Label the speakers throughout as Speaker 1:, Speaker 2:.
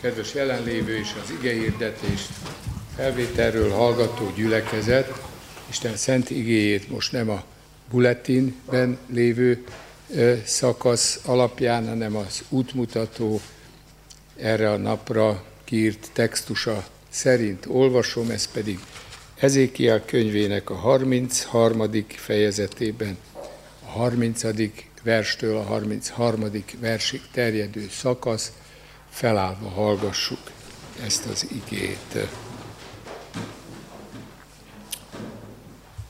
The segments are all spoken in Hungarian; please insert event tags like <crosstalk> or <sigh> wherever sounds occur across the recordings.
Speaker 1: kedves jelenlévő és az igehirdetés felvételről hallgató gyülekezet, Isten szent igéjét most nem a bulletinben lévő szakasz alapján, hanem az útmutató erre a napra kiírt textusa szerint olvasom, ez pedig Ezékiel könyvének a 33. fejezetében, a 30. verstől a 33. versig terjedő szakasz, felállva hallgassuk ezt az igét.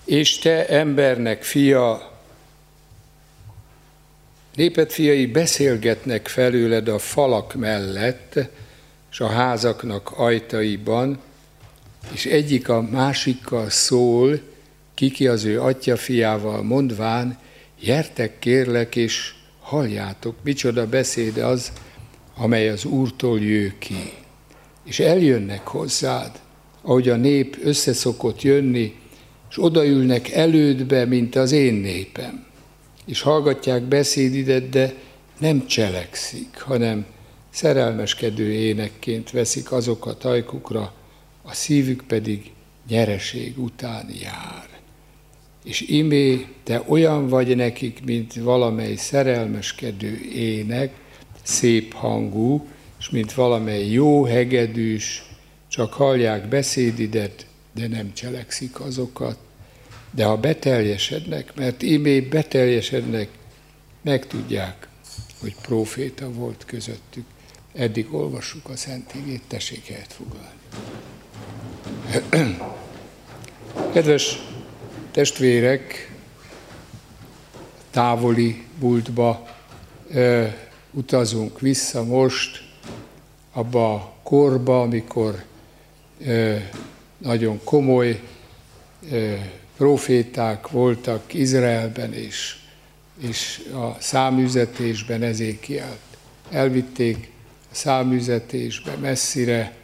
Speaker 1: És te embernek fia, népet fiai beszélgetnek felőled a falak mellett, és a házaknak ajtaiban, és egyik a másikkal szól, kiki az ő atya fiával mondván, gyertek kérlek, és halljátok, micsoda beszéd az, amely az Úrtól jő ki. És eljönnek hozzád, ahogy a nép összeszokott jönni, és odaülnek elődbe, mint az én népem. És hallgatják beszédidet, de nem cselekszik, hanem szerelmeskedő énekként veszik azokat ajkukra, a szívük pedig nyereség után jár. És imé, te olyan vagy nekik, mint valamely szerelmeskedő ének, szép hangú, és mint valamely jó hegedűs, csak hallják beszédidet, de nem cselekszik azokat. De ha beteljesednek, mert imé beteljesednek, megtudják, hogy proféta volt közöttük. Eddig olvassuk a Szent Igét, tessék helyet foglalni. <clears throat> Kedves testvérek, távoli múltba utazunk vissza most, abba a korba, amikor nagyon komoly proféták voltak Izraelben és, és a számüzetésben ezékielt. Elvitték a számüzetésbe messzire,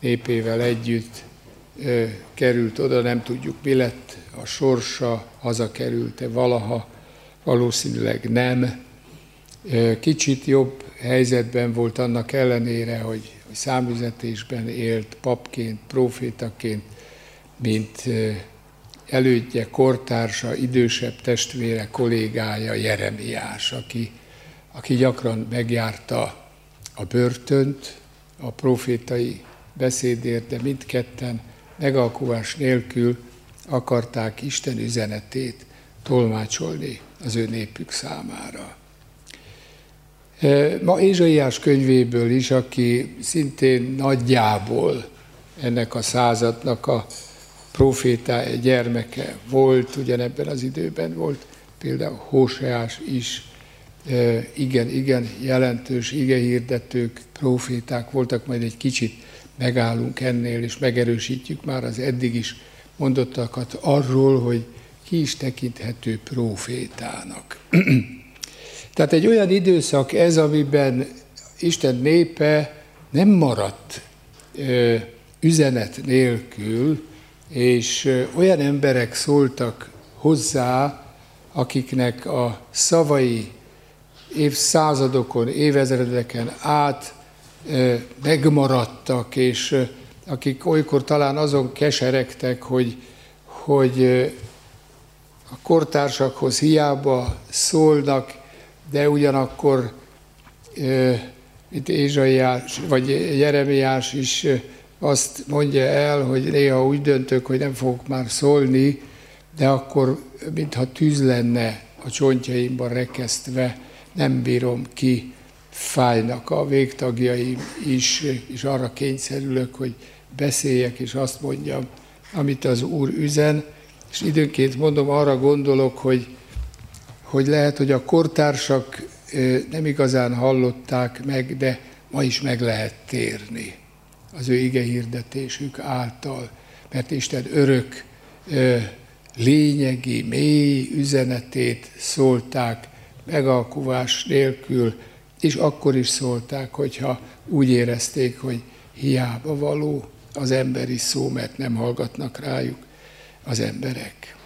Speaker 1: népével együtt került oda, nem tudjuk mi lett a sorsa, hazakerült-e valaha, valószínűleg nem. Kicsit jobb helyzetben volt annak ellenére, hogy számüzetésben élt papként, profétaként, mint elődje, kortársa, idősebb testvére, kollégája Jeremiás, aki, aki gyakran megjárta a börtönt a profétai beszédért, de mindketten megalkuvás nélkül akarták Isten üzenetét tolmácsolni az ő népük számára. Ma Ézsaiás könyvéből is, aki szintén nagyjából ennek a századnak a profétája gyermeke volt, ugyanebben az időben volt például Hóseás is, igen, igen, jelentős igehirdetők, proféták voltak, majd egy kicsit megállunk ennél, és megerősítjük már az eddig is mondottakat arról, hogy ki is tekinthető profétának. <clears throat> Tehát egy olyan időszak ez, amiben Isten népe nem maradt ö, üzenet nélkül, és ö, olyan emberek szóltak hozzá, akiknek a szavai évszázadokon, évezredeken át ö, megmaradtak, és ö, akik olykor talán azon keseregtek, hogy, hogy a kortársakhoz hiába szólnak, de ugyanakkor itt Ézsaiás, vagy Jeremiás is azt mondja el, hogy néha úgy döntök, hogy nem fogok már szólni, de akkor mintha tűz lenne a csontjaimban rekesztve, nem bírom ki, fájnak a végtagjaim is, és arra kényszerülök, hogy beszéljek, és azt mondjam, amit az Úr üzen, és időnként mondom, arra gondolok, hogy hogy lehet, hogy a kortársak nem igazán hallották meg, de ma is meg lehet térni az ő ige hirdetésük által, mert Isten örök, lényegi, mély üzenetét szólták megalkuvás nélkül, és akkor is szólták, hogyha úgy érezték, hogy hiába való az emberi szó, mert nem hallgatnak rájuk az emberek.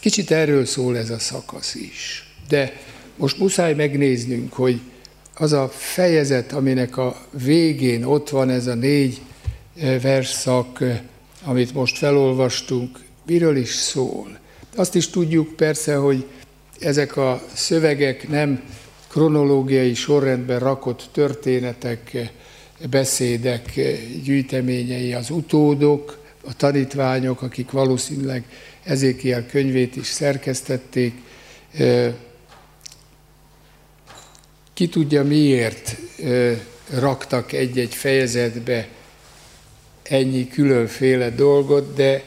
Speaker 1: Kicsit erről szól ez a szakasz is. De most muszáj megnéznünk, hogy az a fejezet, aminek a végén ott van ez a négy versszak, amit most felolvastunk, miről is szól. Azt is tudjuk persze, hogy ezek a szövegek nem kronológiai sorrendben rakott történetek, beszédek gyűjteményei, az utódok, a tanítványok, akik valószínűleg Ezékiel könyvét is szerkesztették. Ki tudja miért raktak egy-egy fejezetbe ennyi különféle dolgot, de,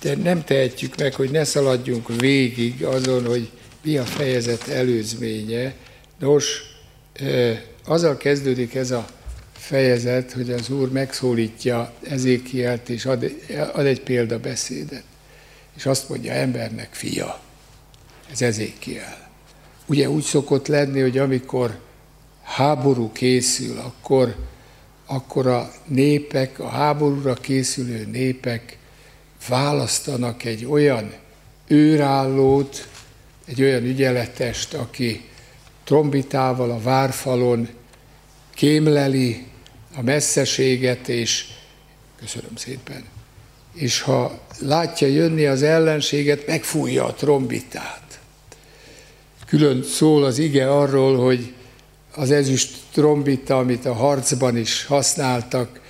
Speaker 1: de nem tehetjük meg, hogy ne szaladjunk végig azon, hogy mi a fejezet előzménye. Nos, azzal kezdődik ez a fejezet, hogy az Úr megszólítja Ezékielt, és ad, ad egy példabeszédet. És azt mondja, embernek fia. Ez Ezékiel. Ugye úgy szokott lenni, hogy amikor háború készül, akkor, akkor a népek, a háborúra készülő népek választanak egy olyan őrállót, egy olyan ügyeletest, aki trombitával a várfalon kémleli a messzeséget, és köszönöm szépen, és ha látja jönni az ellenséget, megfújja a trombitát. Külön szól az ige arról, hogy az ezüst trombita, amit a harcban is használtak,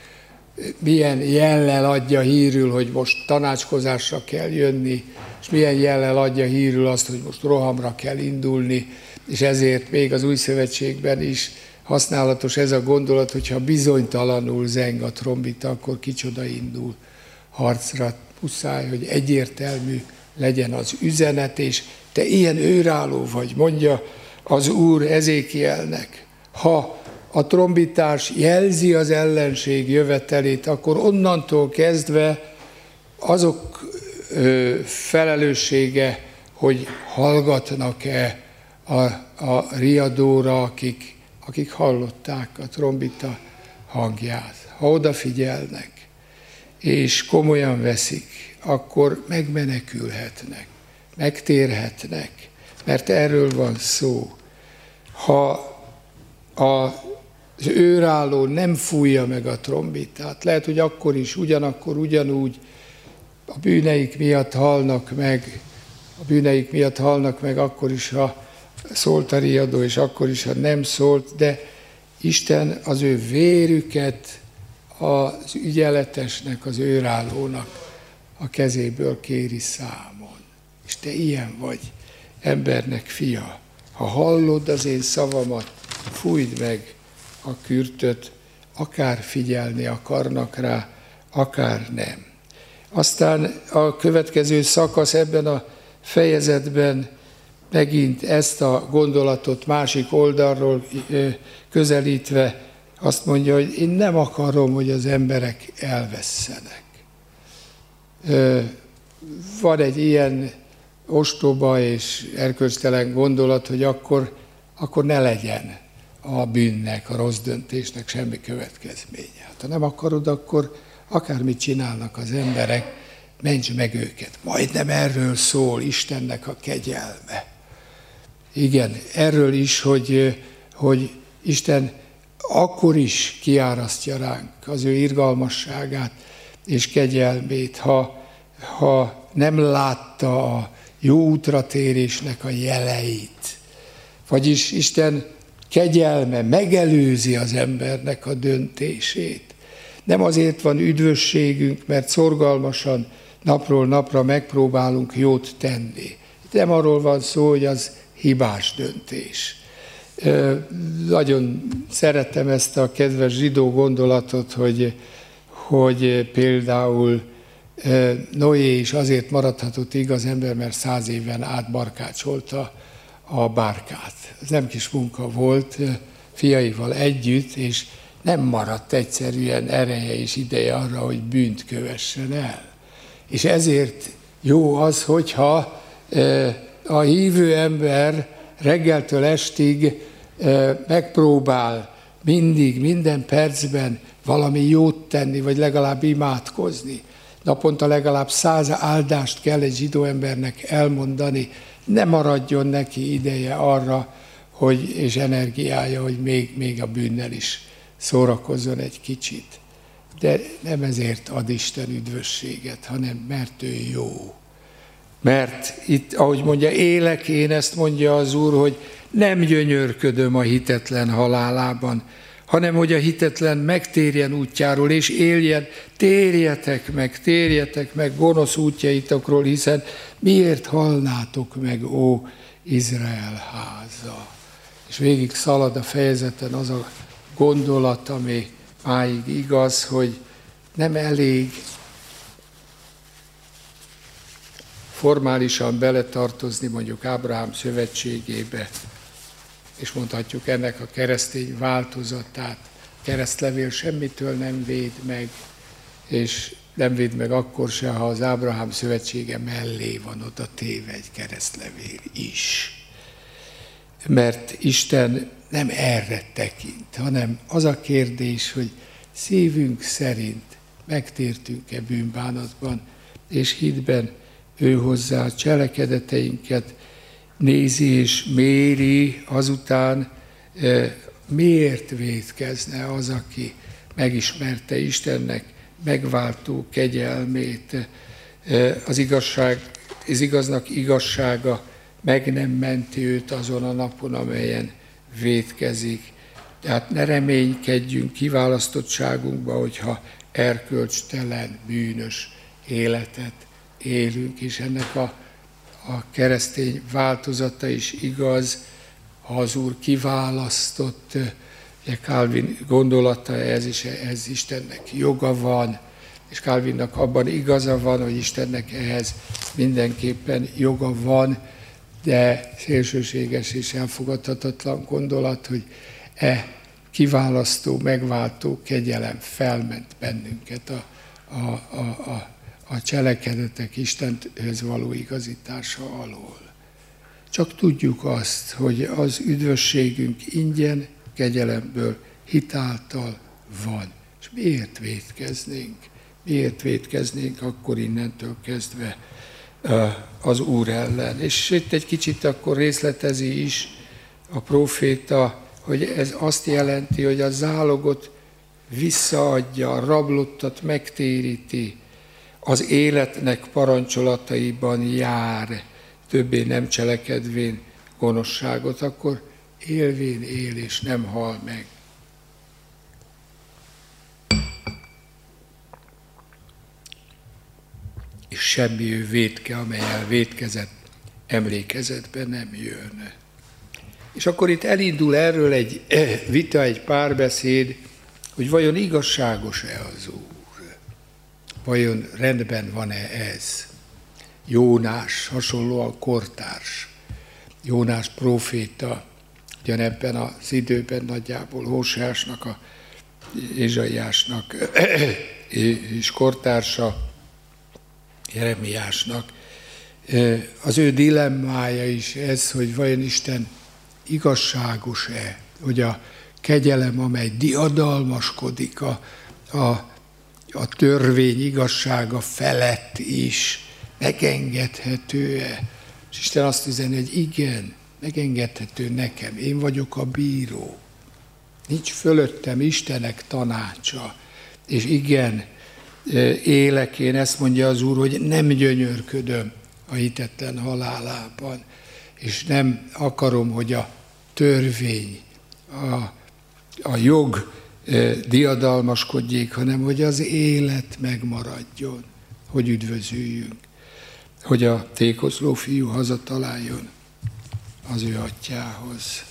Speaker 1: milyen jellel adja hírül, hogy most tanácskozásra kell jönni, és milyen jellel adja hírül azt, hogy most rohamra kell indulni, és ezért még az új szövetségben is használatos ez a gondolat, hogyha bizonytalanul zeng a trombita, akkor kicsoda indul harcra. Muszáj, hogy egyértelmű legyen az üzenet, és te ilyen őrálló vagy, mondja az Úr Ezékielnek. Ha a trombitás jelzi az ellenség jövetelét, akkor onnantól kezdve azok felelőssége, hogy hallgatnak-e a, a riadóra, akik, akik hallották a trombita hangját. Ha odafigyelnek, és komolyan veszik, akkor megmenekülhetnek, megtérhetnek, mert erről van szó. Ha a az őrálló nem fújja meg a trombitát. Lehet, hogy akkor is, ugyanakkor, ugyanúgy a bűneik miatt halnak meg, a bűneik miatt halnak meg akkor is, ha szólt a riadó, és akkor is, ha nem szólt, de Isten az ő vérüket az ügyeletesnek, az őrállónak a kezéből kéri számon. És te ilyen vagy, embernek fia. Ha hallod az én szavamat, fújd meg a kürtöt, akár figyelni akarnak rá, akár nem. Aztán a következő szakasz ebben a fejezetben megint ezt a gondolatot másik oldalról közelítve azt mondja, hogy én nem akarom, hogy az emberek elvesszenek. Van egy ilyen ostoba és erkölcstelen gondolat, hogy akkor, akkor ne legyen a bűnnek, a rossz döntésnek semmi következménye. Hát, ha nem akarod, akkor akármit csinálnak az emberek, ments meg őket. Majdnem erről szól Istennek a kegyelme. Igen, erről is, hogy, hogy Isten akkor is kiárasztja ránk az ő irgalmasságát és kegyelmét, ha, ha nem látta a jó útra térésnek a jeleit. Vagyis Isten kegyelme megelőzi az embernek a döntését. Nem azért van üdvösségünk, mert szorgalmasan napról napra megpróbálunk jót tenni. Nem arról van szó, hogy az hibás döntés. Nagyon szeretem ezt a kedves zsidó gondolatot, hogy, hogy például Noé is azért maradhatott igaz ember, mert száz éven át barkácsolta a bárkát. Ez nem kis munka volt, fiaival együtt, és nem maradt egyszerűen ereje és ideje arra, hogy bűnt kövessen el. És ezért jó az, hogyha a hívő ember reggeltől estig megpróbál mindig, minden percben valami jót tenni, vagy legalább imádkozni. Naponta legalább száz áldást kell egy zsidó embernek elmondani, ne maradjon neki ideje arra, hogy, és energiája, hogy még, még a bűnnel is szórakozzon egy kicsit. De nem ezért ad Isten üdvösséget, hanem mert ő jó. Mert itt, ahogy mondja, élek én, ezt mondja az Úr, hogy nem gyönyörködöm a hitetlen halálában, hanem hogy a hitetlen megtérjen útjáról, és éljen, térjetek meg, térjetek meg gonosz útjaitokról, hiszen miért halnátok meg, ó Izrael háza? És végig szalad a fejezeten az a gondolat, ami máig igaz, hogy nem elég formálisan beletartozni mondjuk Ábrahám szövetségébe, és mondhatjuk ennek a keresztény változatát. Keresztlevél semmitől nem véd meg, és nem véd meg akkor se, ha az Ábrahám szövetsége mellé van oda téve egy keresztlevél is. Mert Isten nem erre tekint, hanem az a kérdés, hogy szívünk szerint megtértünk-e bűnbánatban, és hitben ő hozzá cselekedeteinket nézi és méri azután, miért védkezne az, aki megismerte Istennek megváltó kegyelmét, az igazság, az igaznak igazsága meg nem menti őt azon a napon, amelyen védkezik. Tehát ne reménykedjünk kiválasztottságunkba, hogyha erkölcstelen, bűnös életet élünk, és ennek a a keresztény változata is igaz, ha az Úr kiválasztott, ugye Calvin gondolata ez is, ez Istennek joga van, és Calvinnak abban igaza van, hogy Istennek ehhez mindenképpen joga van, de szélsőséges és elfogadhatatlan gondolat, hogy e kiválasztó, megváltó kegyelem felment bennünket a, a, a, a a cselekedetek Istenhez való igazítása alól. Csak tudjuk azt, hogy az üdvösségünk ingyen, kegyelemből, hitáltal van. És miért védkeznénk? Miért védkeznénk akkor innentől kezdve az Úr ellen? És itt egy kicsit akkor részletezi is a proféta, hogy ez azt jelenti, hogy a zálogot visszaadja, a rablottat megtéríti, az életnek parancsolataiban jár, többé nem cselekedvén gonoszságot, akkor élvén él és nem hal meg. És semmi ő védke, amelyel védkezett, emlékezetbe nem jön. És akkor itt elindul erről egy eh, vita, egy párbeszéd, hogy vajon igazságos-e az Úr. Vajon rendben van-e ez? Jónás, hasonlóan kortárs. Jónás proféta, ugyanebben az időben nagyjából Hóseásnak, a Ézsaiásnak <clears throat> és kortársa, Jeremiásnak. Az ő dilemmája is ez, hogy vajon Isten igazságos-e, hogy a kegyelem, amely diadalmaskodik a, a a törvény igazsága felett is megengedhető-e? És Isten azt üzeni, hogy igen, megengedhető nekem, én vagyok a bíró. Nincs fölöttem Istenek tanácsa. És igen, élek én, ezt mondja az Úr, hogy nem gyönyörködöm a hitetlen halálában, és nem akarom, hogy a törvény, a, a jog diadalmaskodjék, hanem hogy az élet megmaradjon, hogy üdvözüljünk, hogy a tékozló fiú hazataláljon az ő atyához.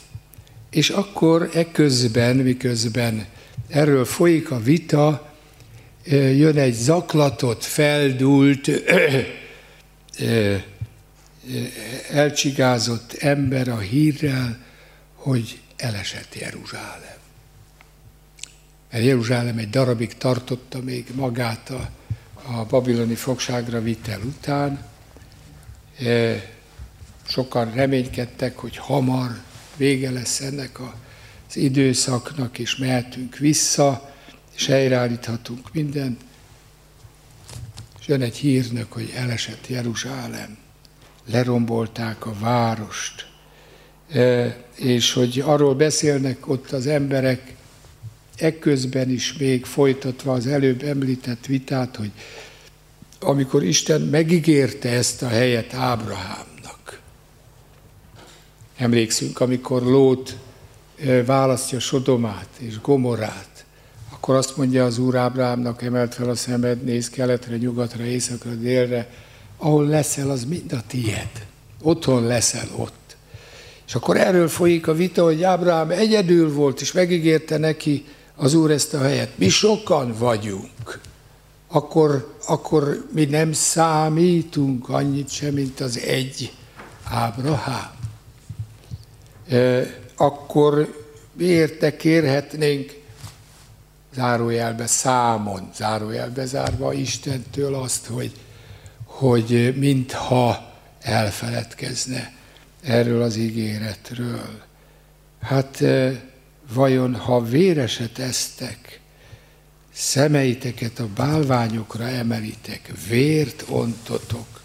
Speaker 1: És akkor ekközben, miközben erről folyik a vita, jön egy zaklatott, feldult, elcsigázott ember a hírrel, hogy elesett Jeruzsálem mert Jeruzsálem egy darabig tartotta még magát a, a babiloni fogságra vitel után. E, sokan reménykedtek, hogy hamar vége lesz ennek az időszaknak, és mehetünk vissza, és helyreállíthatunk mindent. És jön egy hírnök, hogy elesett Jeruzsálem, lerombolták a várost, és hogy arról beszélnek ott az emberek, ekközben is még folytatva az előbb említett vitát, hogy amikor Isten megígérte ezt a helyet Ábrahámnak. Emlékszünk, amikor Lót választja Sodomát és Gomorát, akkor azt mondja az Úr Ábrahámnak, emelt fel a szemed, néz keletre, nyugatra, északra, délre, ahol leszel, az mind a tied. Otthon leszel ott. És akkor erről folyik a vita, hogy Ábrahám egyedül volt, és megígérte neki az Úr ezt a helyet. Mi sokan vagyunk. Akkor, akkor mi nem számítunk annyit sem, mint az egy Ábrahám. E, akkor miért kérhetnénk zárójelbe számon, zárójelbe zárva Istentől azt, hogy, hogy mintha elfeledkezne erről az ígéretről. Hát vajon ha véreset esztek, szemeiteket a bálványokra emelitek, vért ontotok,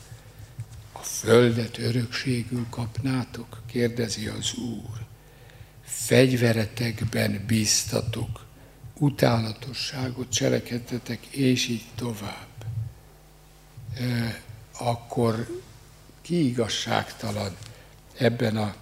Speaker 1: a földet örökségül kapnátok? Kérdezi az Úr. Fegyveretekben bíztatok, utálatosságot cselekedtetek, és így tovább. E, akkor ki igazságtalan ebben a,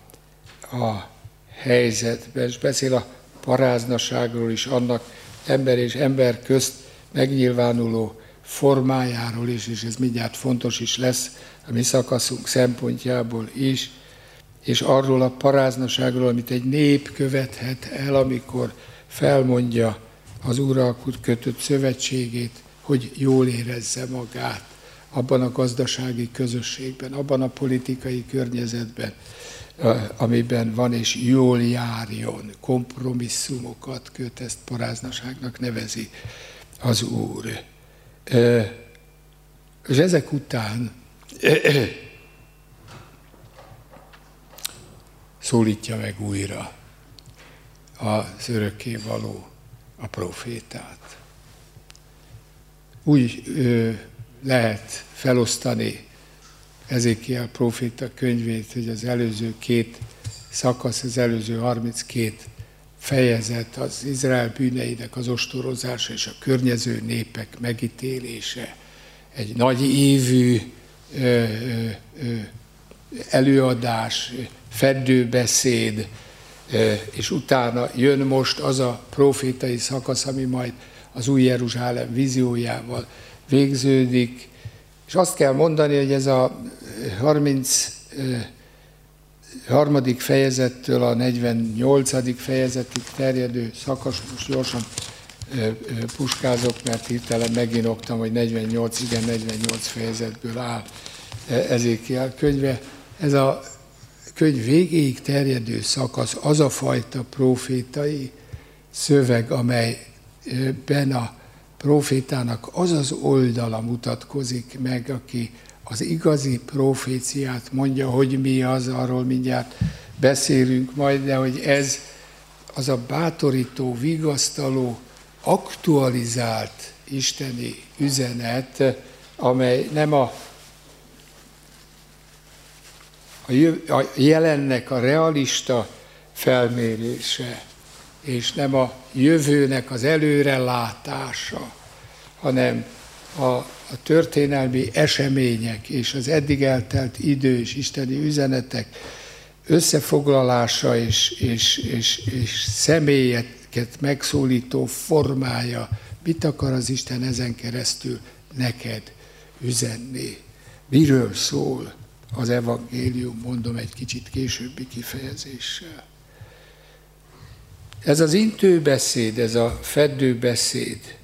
Speaker 1: a helyzetben, és beszél a paráznaságról is, annak ember és ember közt megnyilvánuló formájáról is, és ez mindjárt fontos is lesz a mi szakaszunk szempontjából is, és arról a paráznaságról, amit egy nép követhet el, amikor felmondja az uralkut kötött szövetségét, hogy jól érezze magát abban a gazdasági közösségben, abban a politikai környezetben, amiben van, és jól járjon, kompromisszumokat köt, ezt paráznaságnak nevezi az Úr. És ezek után szólítja meg újra az örökké való a profétát. Úgy lehet felosztani Ezékiel proféta könyvét, hogy az előző két szakasz, az előző 32 fejezet az Izrael bűneinek az ostorozása és a környező népek megítélése. Egy nagy évű ö, ö, ö, előadás, feddőbeszéd, és utána jön most az a profétai szakasz, ami majd az új Jeruzsálem víziójával végződik, és azt kell mondani, hogy ez a 30 harmadik fejezettől a 48. fejezetig terjedő szakasz, most gyorsan puskázok, mert hirtelen meginoktam, hogy 48, igen, 48 fejezetből áll Ezékiel könyve. Ez a könyv végéig terjedő szakasz az a fajta profétai szöveg, amelyben a profétának az az oldala mutatkozik meg, aki az igazi proféciát mondja, hogy mi az, arról mindjárt beszélünk majd, de hogy ez az a bátorító, vigasztaló, aktualizált isteni üzenet, amely nem a, a jelennek a realista felmérése, és nem a jövőnek az előrelátása, hanem a, a történelmi események és az eddig eltelt idő és isteni üzenetek összefoglalása és, és, és, és személyeket megszólító formája. Mit akar az Isten ezen keresztül neked üzenni? Miről szól az evangélium, mondom egy kicsit későbbi kifejezéssel. Ez az intőbeszéd, ez a feddőbeszéd,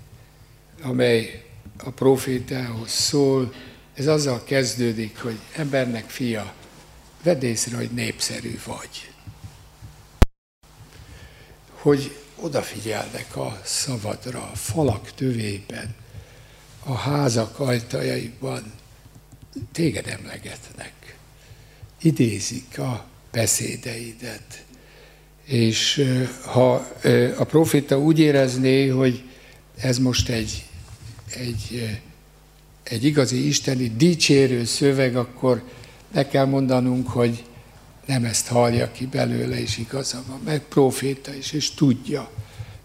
Speaker 1: amely a profétához szól, ez azzal kezdődik, hogy embernek fia, vedd észre, hogy népszerű vagy. Hogy odafigyelnek a szavadra, a falak tövében, a házak ajtajaiban, téged emlegetnek, idézik a beszédeidet. És ha a profita úgy érezné, hogy ez most egy, egy, egy igazi isteni dicsérő szöveg, akkor meg kell mondanunk, hogy nem ezt hallja ki belőle, és igaza van, meg proféta is, és tudja,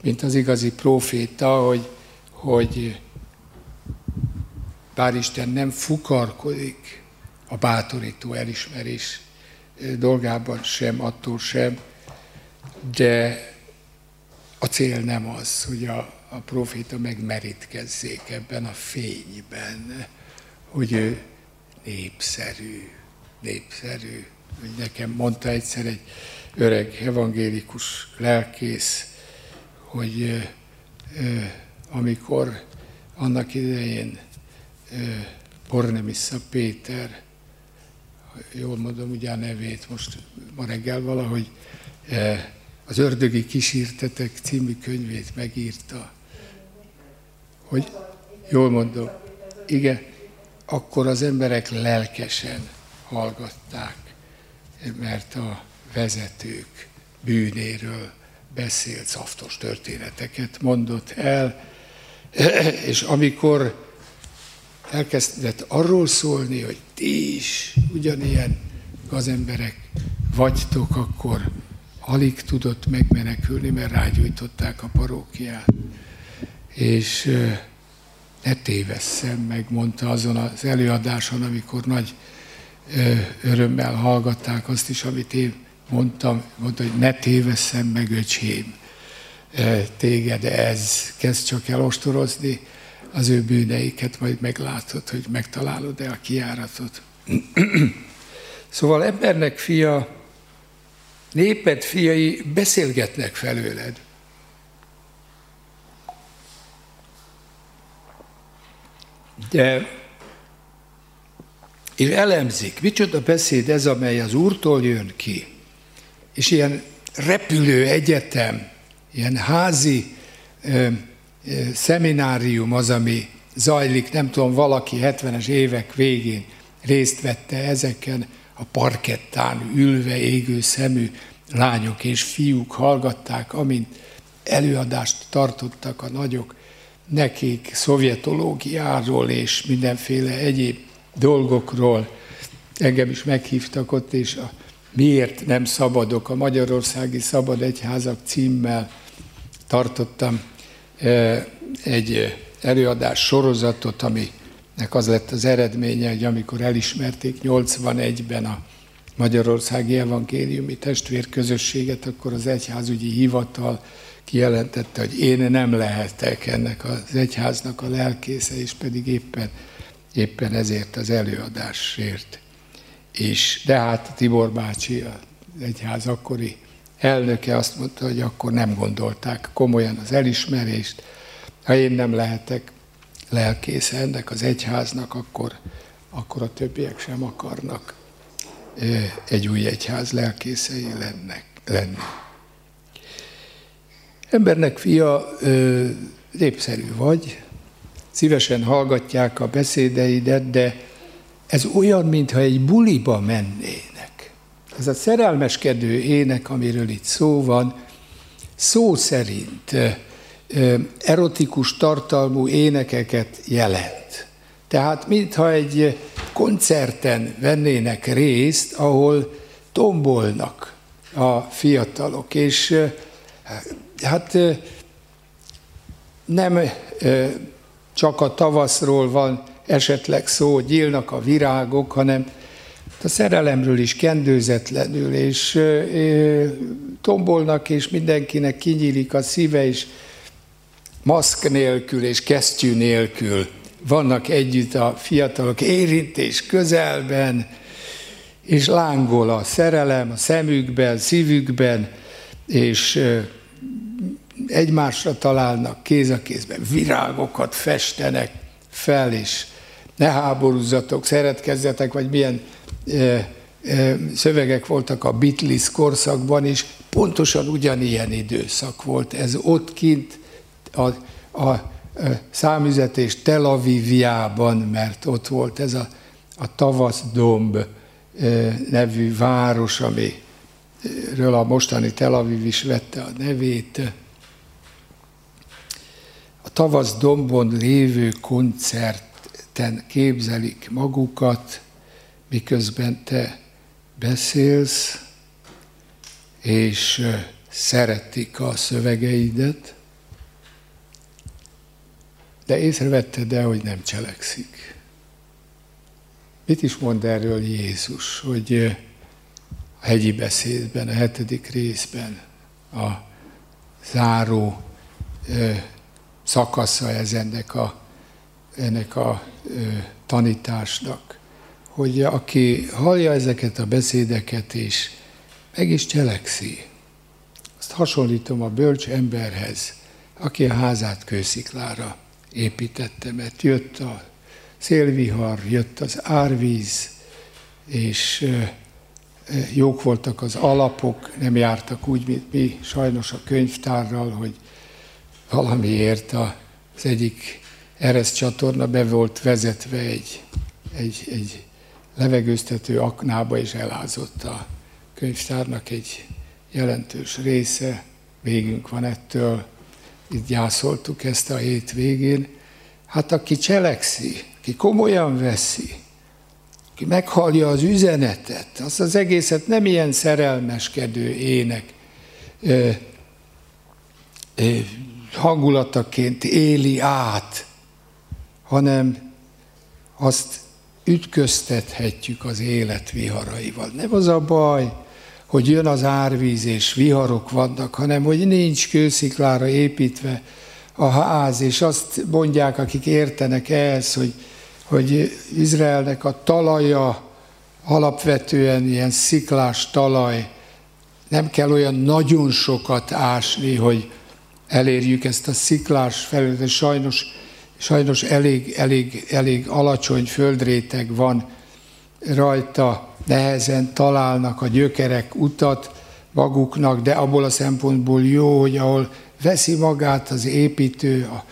Speaker 1: mint az igazi proféta, hogy, hogy bár Isten nem fukarkodik a bátorító elismerés dolgában sem, attól sem, de a cél nem az, hogy a, a proféta megmerítkezzék ebben a fényben, hogy ő népszerű, népszerű. Hogy nekem mondta egyszer egy öreg evangélikus lelkész, hogy amikor annak idején Bornemissa Péter, jól mondom ugye a nevét, most ma reggel valahogy az Ördögi Kísírtetek című könyvét megírta. Hogy? Jól mondom, igen, akkor az emberek lelkesen hallgatták, mert a vezetők bűnéről beszélt, szaftos történeteket mondott el, <clears throat> és amikor elkezdett arról szólni, hogy ti is ugyanilyen gazemberek vagytok, akkor alig tudott megmenekülni, mert rágyújtották a parókiát. És ne tévesszem meg, mondta azon az előadáson, amikor nagy örömmel hallgatták azt is, amit én mondtam, mondta, hogy ne tévesszem meg, öcsém, téged ez, kezd csak el ostorozni az ő bűneiket, majd meglátod, hogy megtalálod-e a kiáratot. <clears throat> szóval embernek fia, néped fiai beszélgetnek felőled. De és elemzik, micsoda beszéd ez, amely az Úrtól jön ki. És ilyen repülő egyetem, ilyen házi ö, ö, szeminárium az, ami zajlik, nem tudom, valaki 70-es évek végén részt vette ezeken a parkettán ülve égő szemű lányok és fiúk hallgatták, amint előadást tartottak a nagyok nekik szovjetológiáról és mindenféle egyéb dolgokról. Engem is meghívtak ott, és a Miért nem szabadok a Magyarországi Szabad Egyházak címmel tartottam e, egy előadás sorozatot, aminek az lett az eredménye, hogy amikor elismerték 81-ben a Magyarországi Evangéliumi Testvérközösséget, akkor az egyházügyi hivatal kijelentette, hogy én nem lehetek ennek az egyháznak a lelkésze, és pedig éppen, éppen ezért az előadásért. És de hát Tibor bácsi, az egyház akkori elnöke azt mondta, hogy akkor nem gondolták komolyan az elismerést, ha én nem lehetek lelkésze ennek az egyháznak, akkor, akkor a többiek sem akarnak egy új egyház lelkészei lennek, lenni. Embernek fia, népszerű vagy, szívesen hallgatják a beszédeidet, de ez olyan, mintha egy buliba mennének. Ez a szerelmeskedő ének, amiről itt szó van, szó szerint erotikus tartalmú énekeket jelent. Tehát mintha egy koncerten vennének részt, ahol tombolnak a fiatalok, és hát nem csak a tavaszról van esetleg szó, gyílnak a virágok, hanem a szerelemről is kendőzetlenül, és tombolnak, és mindenkinek kinyílik a szíve, és maszk nélkül és kesztyű nélkül vannak együtt a fiatalok érintés közelben, és lángol a szerelem a szemükben, szívükben, és egymásra találnak kéz a kézben, virágokat festenek fel, és ne háborúzzatok, szeretkezzetek, vagy milyen e, e, szövegek voltak a Beatles korszakban is, pontosan ugyanilyen időszak volt. Ez ott kint a, a, számüzetés Tel Avivjában, mert ott volt ez a, a Tavaszdomb e, nevű város, amiről a mostani Tel Aviv is vette a nevét. A Tavaszdombon lévő koncert ketten képzelik magukat, miközben te beszélsz, és szeretik a szövegeidet, de észrevetted el, hogy nem cselekszik. Mit is mond erről Jézus, hogy a hegyi beszédben, a hetedik részben, a záró szakasza ez a, ennek a tanításnak, hogy aki hallja ezeket a beszédeket és meg is cselekszi, azt hasonlítom a bölcs emberhez, aki a házát kősziklára építette, mert jött a szélvihar, jött az árvíz, és jók voltak az alapok, nem jártak úgy, mint mi, sajnos a könyvtárral, hogy valamiért az egyik ereszt csatorna be volt vezetve egy, egy, egy levegőztető aknába, és elázott a könyvtárnak egy jelentős része. Végünk van ettől, itt gyászoltuk ezt a hét végén. Hát aki cselekszi, aki komolyan veszi, aki meghallja az üzenetet, az az egészet nem ilyen szerelmeskedő ének ö, ö, hangulataként éli át, hanem azt ütköztethetjük az élet viharaival. Nem az a baj, hogy jön az árvíz és viharok vannak, hanem hogy nincs kősziklára építve a ház, és azt mondják, akik értenek ehhez, hogy, hogy Izraelnek a talaja alapvetően ilyen sziklás talaj, nem kell olyan nagyon sokat ásni, hogy elérjük ezt a sziklás felületet. Sajnos, sajnos elég, elég, elég alacsony földréteg van rajta, nehezen találnak a gyökerek utat maguknak, de abból a szempontból jó, hogy ahol veszi magát az építő, a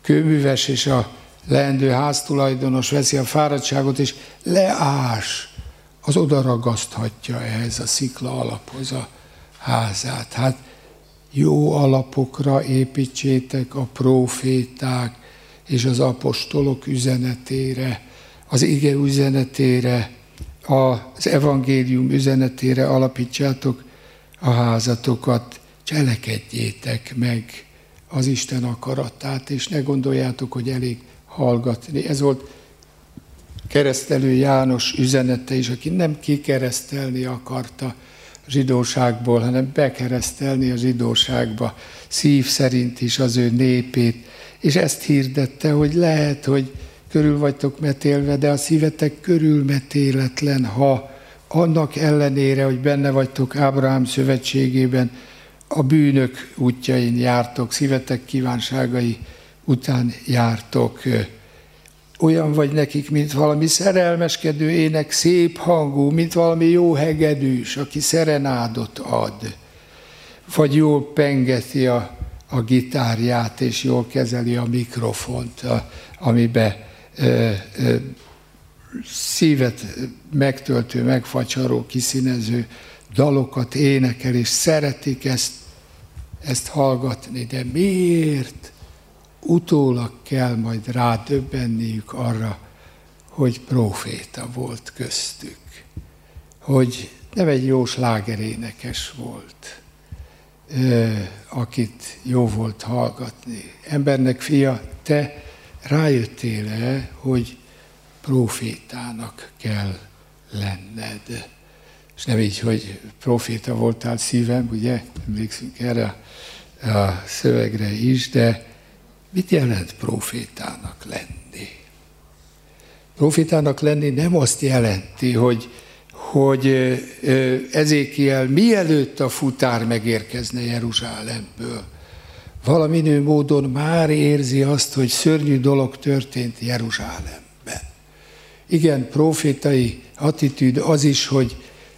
Speaker 1: kőműves és a leendő háztulajdonos veszi a fáradtságot, és leás, az oda ragaszthatja ehhez a szikla alaphoz a házát. Hát jó alapokra építsétek a proféták és az apostolok üzenetére, az ige üzenetére, az evangélium üzenetére alapítsátok a házatokat, cselekedjétek meg az Isten akaratát, és ne gondoljátok, hogy elég hallgatni. Ez volt keresztelő János üzenete is, aki nem kikeresztelni akarta zsidóságból, hanem bekeresztelni a zsidóságba, szív szerint is az ő népét, és ezt hirdette, hogy lehet, hogy körül vagytok metélve, de a szívetek körülmetéletlen, ha annak ellenére, hogy benne vagytok Ábrahám szövetségében, a bűnök útjain jártok, szívetek kívánságai után jártok. Olyan vagy nekik, mint valami szerelmeskedő ének, szép hangú, mint valami jó hegedűs, aki szerenádot ad, vagy jól pengeti a, a gitárját, és jól kezeli a mikrofont, a, amibe szívet megtöltő, megfacsaró, kiszínező dalokat énekel, és szeretik ezt, ezt hallgatni. De miért utólag kell majd rádöbbenniük arra, hogy proféta volt köztük, hogy nem egy jó slágerénekes volt, akit jó volt hallgatni. Embernek fia, te rájöttél-e, hogy profétának kell lenned? És nem így, hogy proféta voltál szívem, ugye, emlékszünk erre a szövegre is, de mit jelent profétának lenni? Profétának lenni nem azt jelenti, hogy, hogy Ezékiel mielőtt a futár megérkezne Jeruzsálemből, valaminő módon már érzi azt, hogy szörnyű dolog történt Jeruzsálemben. Igen, profétai attitűd az is, hogy,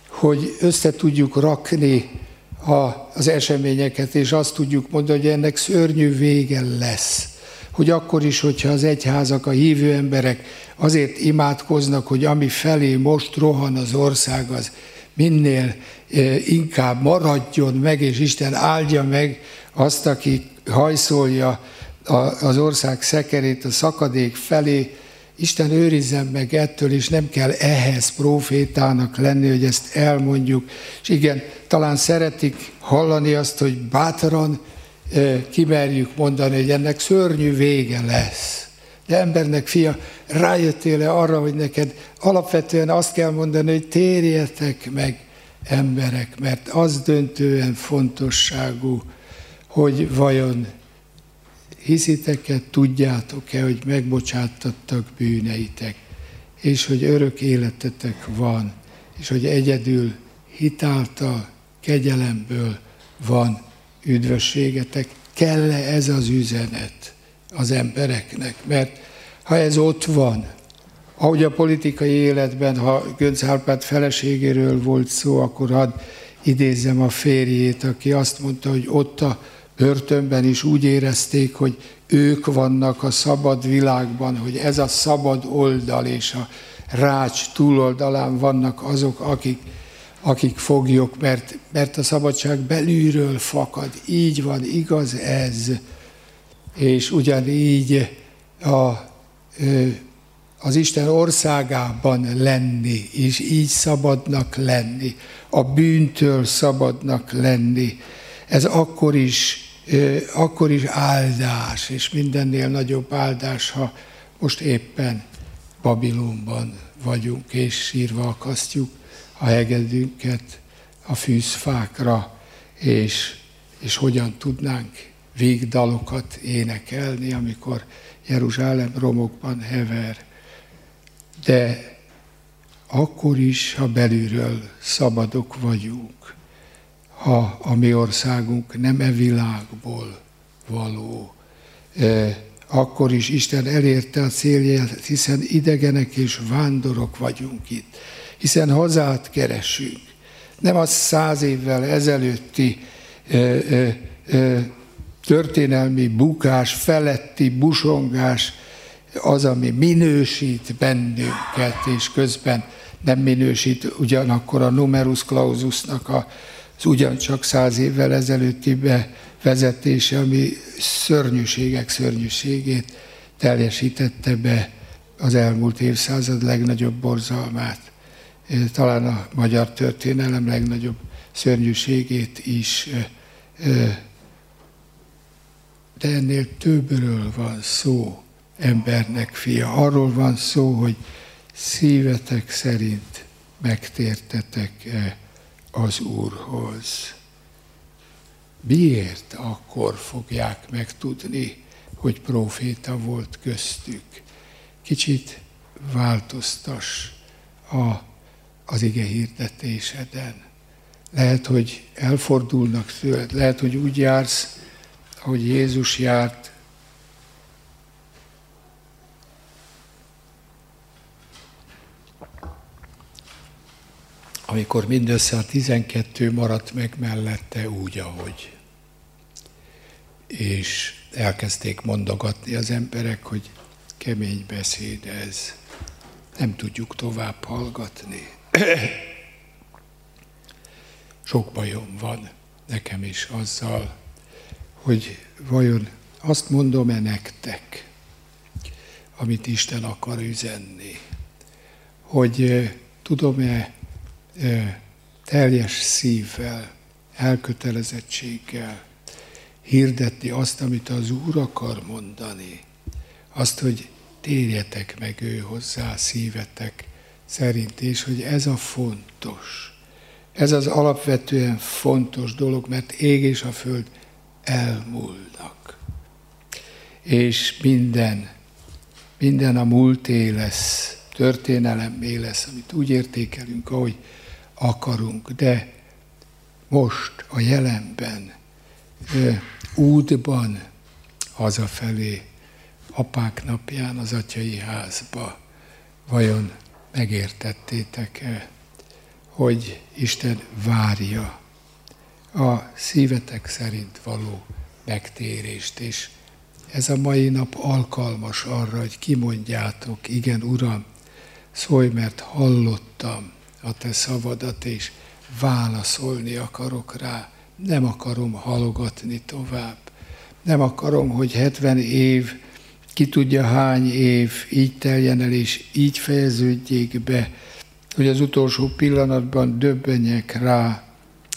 Speaker 1: hogy össze tudjuk rakni a, az eseményeket, és azt tudjuk mondani, hogy ennek szörnyű vége lesz. Hogy akkor is, hogyha az egyházak, a hívő emberek azért imádkoznak, hogy ami felé most rohan az ország, az minél e, inkább maradjon meg, és Isten áldja meg azt, aki hajszolja az ország szekerét a szakadék felé, Isten őrizzen meg ettől, és nem kell ehhez profétának lenni, hogy ezt elmondjuk. És igen, talán szeretik hallani azt, hogy bátran kimerjük mondani, hogy ennek szörnyű vége lesz. De embernek fia, rájöttél-e arra, hogy neked alapvetően azt kell mondani, hogy térjetek meg emberek, mert az döntően fontosságú, hogy vajon hiszitek-e, tudjátok-e, hogy megbocsáttattak bűneitek, és hogy örök életetek van, és hogy egyedül hitáltal, kegyelemből van üdvösségetek. Kell-e ez az üzenet az embereknek? Mert ha ez ott van, ahogy a politikai életben, ha Gönc Árpád feleségéről volt szó, akkor hadd idézzem a férjét, aki azt mondta, hogy ott a börtönben is úgy érezték, hogy ők vannak a szabad világban, hogy ez a szabad oldal és a rács túloldalán vannak azok, akik, akik foglyok, mert, mert a szabadság belülről fakad. Így van, igaz ez. És ugyanígy a, az Isten országában lenni, és így szabadnak lenni, a bűntől szabadnak lenni. Ez akkor is akkor is áldás, és mindennél nagyobb áldás, ha most éppen Babilonban vagyunk, és sírva akasztjuk a hegedünket a fűzfákra, és, és hogyan tudnánk végdalokat énekelni, amikor Jeruzsálem romokban hever. De akkor is, ha belülről szabadok vagyunk, ha a mi országunk nem e világból való. E, akkor is Isten elérte a célját, hiszen idegenek és vándorok vagyunk itt, hiszen hazát keresünk. Nem az száz évvel ezelőtti e, e, történelmi bukás, feletti busongás, az, ami minősít bennünket, és közben nem minősít ugyanakkor a numerus claususnak a ugyancsak száz évvel ezelőtti bevezetése, ami szörnyűségek szörnyűségét teljesítette be az elmúlt évszázad legnagyobb borzalmát, talán a magyar történelem legnagyobb szörnyűségét is. De ennél többről van szó, embernek fia. Arról van szó, hogy szívetek szerint megtértetek-e az Úrhoz. Miért akkor fogják megtudni, hogy proféta volt köztük? Kicsit változtas a, az ige hirdetéseden. Lehet, hogy elfordulnak tőled, lehet, hogy úgy jársz, ahogy Jézus járt, amikor mindössze a tizenkettő maradt meg mellette úgy, ahogy. És elkezdték mondogatni az emberek, hogy kemény beszéd ez, nem tudjuk tovább hallgatni. <clears throat> Sok bajom van nekem is azzal, hogy vajon azt mondom-e nektek, amit Isten akar üzenni, hogy tudom-e teljes szívvel, elkötelezettséggel hirdetni azt, amit az Úr akar mondani. Azt, hogy térjetek meg ő hozzá szívetek szerint, és hogy ez a fontos. Ez az alapvetően fontos dolog, mert ég és a föld elmúlnak. És minden, minden a múlté lesz, történelemé lesz, amit úgy értékelünk, ahogy akarunk, de most, a jelenben, útban, hazafelé, apák napján az atyai házba, vajon megértettétek-e, hogy Isten várja a szívetek szerint való megtérést, és ez a mai nap alkalmas arra, hogy kimondjátok, igen, Uram, szólj, mert hallottam, a te szavadat, és válaszolni akarok rá. Nem akarom halogatni tovább. Nem akarom, hogy 70 év ki tudja hány év így teljen el, és így fejeződjék be, hogy az utolsó pillanatban döbbenjek rá,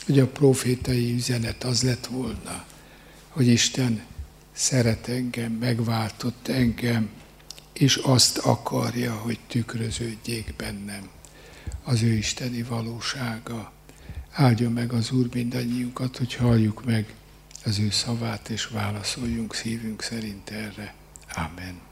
Speaker 1: hogy a profétai üzenet az lett volna, hogy Isten szeret engem, megváltott engem, és azt akarja, hogy tükröződjék bennem az ő isteni valósága. Áldjon meg az Úr mindannyiunkat, hogy halljuk meg az ő szavát, és válaszoljunk szívünk szerint erre. Amen.